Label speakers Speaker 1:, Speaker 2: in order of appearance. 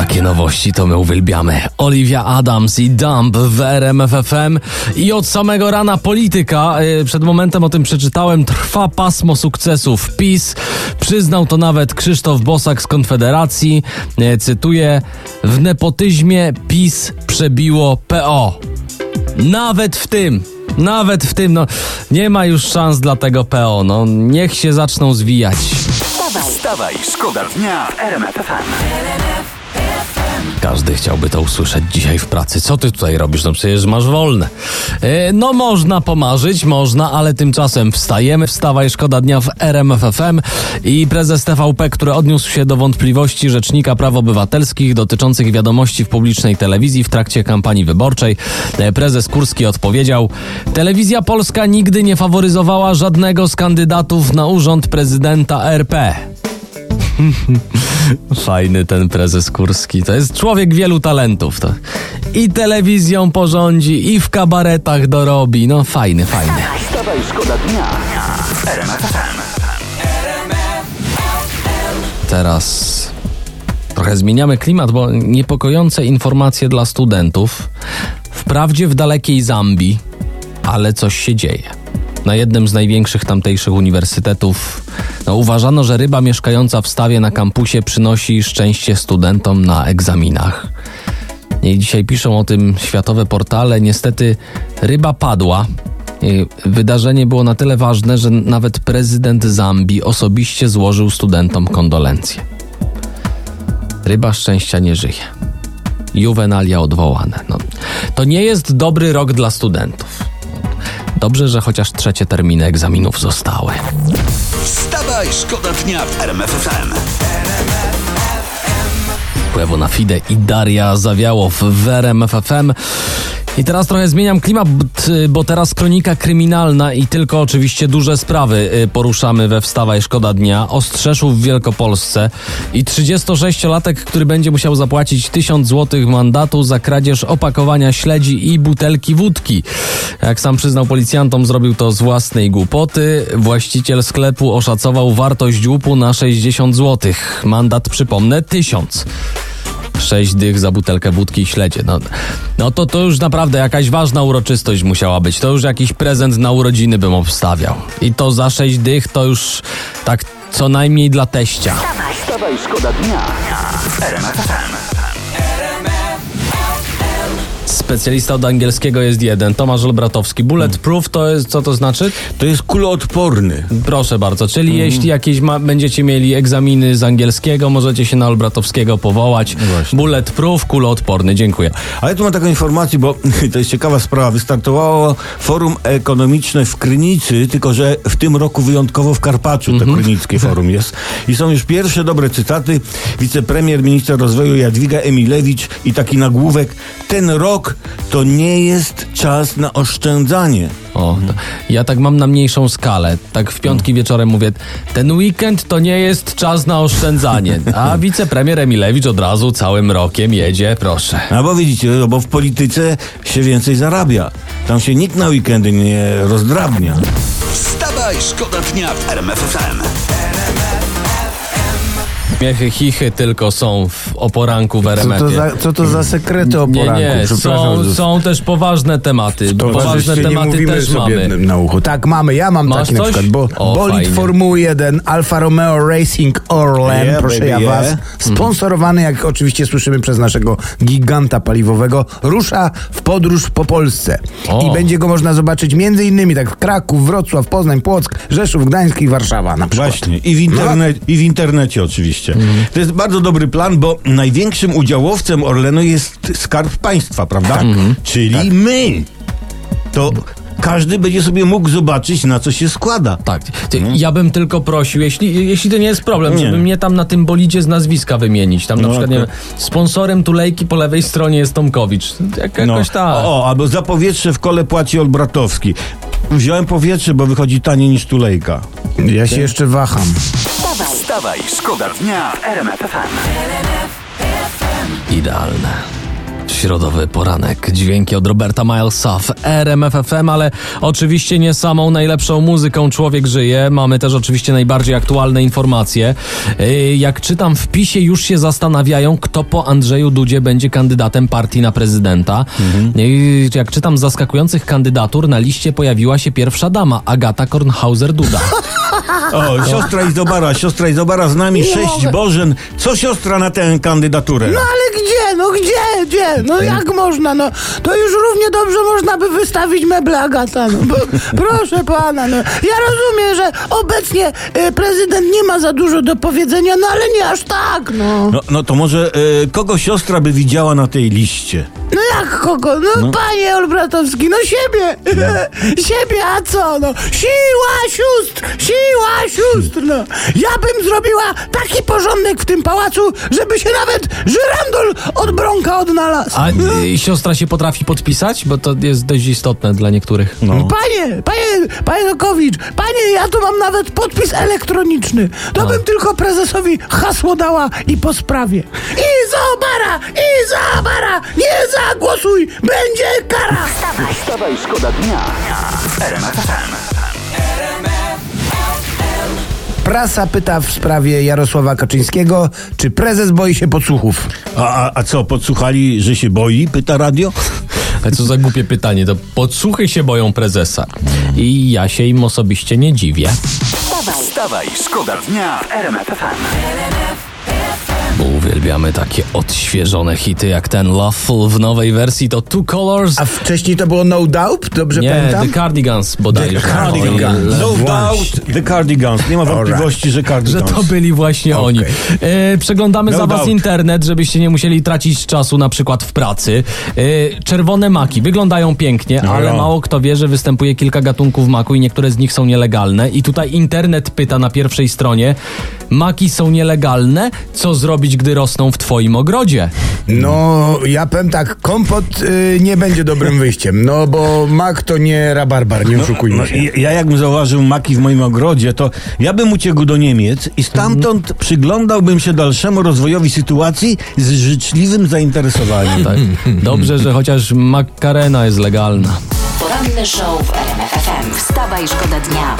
Speaker 1: Takie nowości to my uwielbiamy. Olivia Adams i Dump w RMF FM i od samego rana polityka. Yy, Przed momentem o tym przeczytałem. Trwa pasmo sukcesów PiS. Przyznał to nawet Krzysztof Bosak z Konfederacji. Yy, Cytuję: W nepotyzmie PiS przebiło PO. Nawet w tym. Nawet w tym, no nie ma już szans dla tego PO, no niech się zaczną zwijać.
Speaker 2: Wstawaj,
Speaker 3: Wstawaj, szkoda dnia w RMF FM.
Speaker 1: Każdy chciałby to usłyszeć dzisiaj w pracy. Co ty tutaj robisz? No przecież masz wolne. E, No można pomarzyć, można, ale tymczasem wstajemy. Wstawaj, szkoda dnia w RMFFM i prezes TVP, który odniósł się do wątpliwości Rzecznika Praw Obywatelskich dotyczących wiadomości w publicznej telewizji w trakcie kampanii wyborczej. E, Prezes Kurski odpowiedział: Telewizja Polska nigdy nie faworyzowała żadnego z kandydatów na urząd prezydenta RP. Fajny ten prezes Kurski. To jest człowiek wielu talentów. To. I telewizją porządzi, i w kabaretach dorobi. No fajny, fajny.
Speaker 3: Szkoda dnia.
Speaker 1: Teraz trochę zmieniamy klimat, bo niepokojące informacje dla studentów. Wprawdzie w dalekiej Zambii, ale coś się dzieje. Na jednym z największych tamtejszych uniwersytetów no, uważano, że ryba mieszkająca w stawie na kampusie przynosi szczęście studentom na egzaminach. I dzisiaj piszą o tym światowe portale. Niestety ryba padła. Wydarzenie było na tyle ważne, że nawet prezydent Zambii osobiście złożył studentom kondolencje. Ryba szczęścia nie żyje. Juwenalia odwołane. No, to nie jest dobry rok dla studentów. Dobrze, że chociaż trzecie terminy egzaminów zostały.
Speaker 3: Wstawaj, szkoda dnia w RMF FM.
Speaker 1: Płewo na Fide i Daria Zawiałow w RMF FM. I teraz trochę zmieniam klimat, bo teraz kronika kryminalna i tylko oczywiście duże sprawy y, poruszamy we Wstawaj Szkoda Dnia. Ostrzeszów w Wielkopolsce i 36-latek, który będzie musiał zapłacić 1000 zł mandatu za kradzież opakowania śledzi i butelki wódki. Jak sam przyznał policjantom, zrobił to z własnej głupoty. Właściciel sklepu oszacował wartość łupu na 60 zł. Mandat, przypomnę, 1000. Sześć dych za butelkę wódki i śledzie. No, no to to już naprawdę jakaś ważna uroczystość musiała być. To już jakiś prezent na urodziny bym obstawiał. I to za sześć dych to już tak co najmniej dla teścia.
Speaker 3: Wstawaj, szkoda dnia.
Speaker 1: Specjalista od angielskiego jest jeden. Tomasz Olbratowski. Bulletproof to jest, co to znaczy?
Speaker 4: To jest kuloodporny.
Speaker 1: Proszę bardzo. Czyli jeśli jakieś ma, będziecie mieli egzaminy z angielskiego, możecie się na Olbratowskiego powołać.
Speaker 4: Właśnie.
Speaker 1: Bulletproof, kuloodporny. Dziękuję.
Speaker 4: Ale tu mam taką informację, bo to jest ciekawa sprawa. Wystartowało forum ekonomiczne w Krynicy, tylko że w tym roku wyjątkowo w Karpaczu to krynickie forum jest. I są już pierwsze dobre cytaty. Wicepremier, minister rozwoju Jadwiga Emilewicz i taki nagłówek. Ten rok to nie jest czas na oszczędzanie.
Speaker 1: O, to, ja tak mam na mniejszą skalę. Tak w piątki wieczorem mówię, ten weekend to nie jest czas na oszczędzanie. A wicepremier Emilewicz od razu całym rokiem jedzie, proszę.
Speaker 4: A bo widzicie, no bo w polityce się więcej zarabia. Tam się nikt na weekendy nie rozdrabnia.
Speaker 3: Wstawaj, szkoda dnia w RMF FM.
Speaker 1: Śmiechy, chichy tylko są w oporanku w
Speaker 5: Co
Speaker 1: RMF.
Speaker 5: to, za, co to za sekrety o
Speaker 1: Nie, nie, są, są też poważne tematy.
Speaker 5: To
Speaker 1: Poważne tematy
Speaker 5: mówimy
Speaker 1: też
Speaker 5: sobie
Speaker 1: mamy.
Speaker 5: na uchu. Tak, mamy. Ja mam
Speaker 1: Masz
Speaker 5: taki na
Speaker 1: coś?
Speaker 5: przykład, bo
Speaker 1: O,
Speaker 5: bolid
Speaker 1: fajnie.
Speaker 5: Formuły 1 Alfa Romeo Racing Orlen,
Speaker 4: Yeah,
Speaker 5: proszę
Speaker 4: baby,
Speaker 5: ja
Speaker 4: yeah.
Speaker 5: was, sponsorowany, jak oczywiście słyszymy przez naszego giganta paliwowego, rusza w podróż po Polsce.
Speaker 1: O.
Speaker 5: I będzie go można zobaczyć między innymi tak w Kraków, Wrocław, Poznań, Płock, Rzeszów, Gdańsk i Warszawa na przykład.
Speaker 4: Właśnie. I w, interne- I w internecie oczywiście. To jest bardzo dobry plan, bo największym udziałowcem Orlenu jest Skarb Państwa, prawda? Czyli my. To każdy będzie sobie mógł zobaczyć, na co się składa.
Speaker 1: Tak. Ty, Ja bym tylko prosił, jeśli, jeśli to nie jest problem,
Speaker 4: Nie.
Speaker 1: żeby mnie tam na tym bolidzie z nazwiska wymienić. Tam na
Speaker 4: No,
Speaker 1: przykład, nie wiem, sponsorem tulejki po lewej stronie jest Tomkowicz. Jak, jakoś tak.
Speaker 4: O, albo za powietrze w kole płaci Olbratowski. Wziąłem powietrze, bo wychodzi taniej niż tulejka.
Speaker 5: Ja się jeszcze waham.
Speaker 2: Wstawaj,
Speaker 3: szkoda dnia w RMF FM.
Speaker 1: Idealne. Środowy poranek, dźwięki od Roberta Milesa w RMFFM, ale oczywiście nie samą najlepszą muzyką człowiek żyje. Mamy też oczywiście najbardziej aktualne informacje. Yy, Jak czytam w PiSie, już się zastanawiają, kto po Andrzeju Dudzie będzie kandydatem partii na prezydenta. Yy, Jak czytam z zaskakujących kandydatur, na liście pojawiła się pierwsza dama, Agata Kornhauser-Duda.
Speaker 4: O, siostra Izobara, siostra Izobara z nami, sześć Bożen. Co siostra na tę kandydaturę?
Speaker 5: No ale gdzie, no gdzie, gdzie? No jak można, no to już równie dobrze można by wystawić meble Agata, no bo, proszę pana, no ja rozumiem, że obecnie y, prezydent nie ma za dużo do powiedzenia, no ale nie aż tak, no.
Speaker 4: No, no to może e, kogo siostra by widziała na tej liście?
Speaker 5: No jak kogo? No, panie Olbratowski, no siebie, siebie, a co, no siła sióstr, siła sióstr, no. Ja bym zrobiła taki porządek w tym pałacu, żeby się nawet żyrandol od Bronka odnalazł.
Speaker 1: A yy, siostra się potrafi podpisać? Bo to jest dość istotne dla niektórych.
Speaker 4: No.
Speaker 5: Panie, panie, panie Nokowicz, panie, ja tu mam nawet podpis elektroniczny. To bym tylko prezesowi hasło dała i po sprawie. Izobara, Izobara, nie zagłosuj, będzie kara.
Speaker 3: Wstawaj, szkoda dnia w RMF FM.
Speaker 5: Prasa pyta w sprawie Jarosława Kaczyńskiego, czy prezes boi się podsłuchów.
Speaker 4: A, a, a co, podsłuchali, że się boi? Pyta radio.
Speaker 1: Ale co za głupie pytanie, to podsłuchy się boją prezesa. I ja się im osobiście nie dziwię.
Speaker 3: Wstawaj, szkoda dnia w RMF.
Speaker 1: Bo uwielbiamy takie odświeżone hity jak ten Loveful w nowej wersji to Two Colors.
Speaker 5: A wcześniej to było No Doubt, dobrze
Speaker 1: Nie,
Speaker 5: pamiętam?
Speaker 1: The Cardigans bodajże.
Speaker 5: The Cardigans.
Speaker 4: No
Speaker 5: Właśnie.
Speaker 4: doubt the cardigans. Nie ma wątpliwości, że
Speaker 1: Że
Speaker 4: cardigans.
Speaker 1: to byli właśnie
Speaker 5: Okej.
Speaker 1: oni. E, przeglądamy
Speaker 4: No
Speaker 1: za was
Speaker 4: doubt.
Speaker 1: internet, żebyście nie musieli tracić czasu na przykład w pracy. E, czerwone maki wyglądają pięknie,
Speaker 4: No
Speaker 1: ale
Speaker 4: ja.
Speaker 1: mało kto wie, że występuje kilka gatunków maku i niektóre z nich są nielegalne. I tutaj internet pyta na pierwszej stronie, maki są nielegalne, co zrobić, gdy rosną w twoim ogrodzie?
Speaker 5: No, ja powiem tak, kompot y, nie będzie dobrym wyjściem, no bo mak to nie rabarbar, nie oszukujmy
Speaker 4: No,
Speaker 5: się.
Speaker 4: ja- ja jakbym zauważył maki w moim ogrodzie, to ja bym uciekł do Niemiec i stamtąd przyglądałbym się dalszemu rozwojowi sytuacji z życzliwym zainteresowaniem.
Speaker 1: Tak. Dobrze, że chociaż makarena jest legalna.
Speaker 2: Poranny show w RMFFM. Wstawaj, szkoda dnia.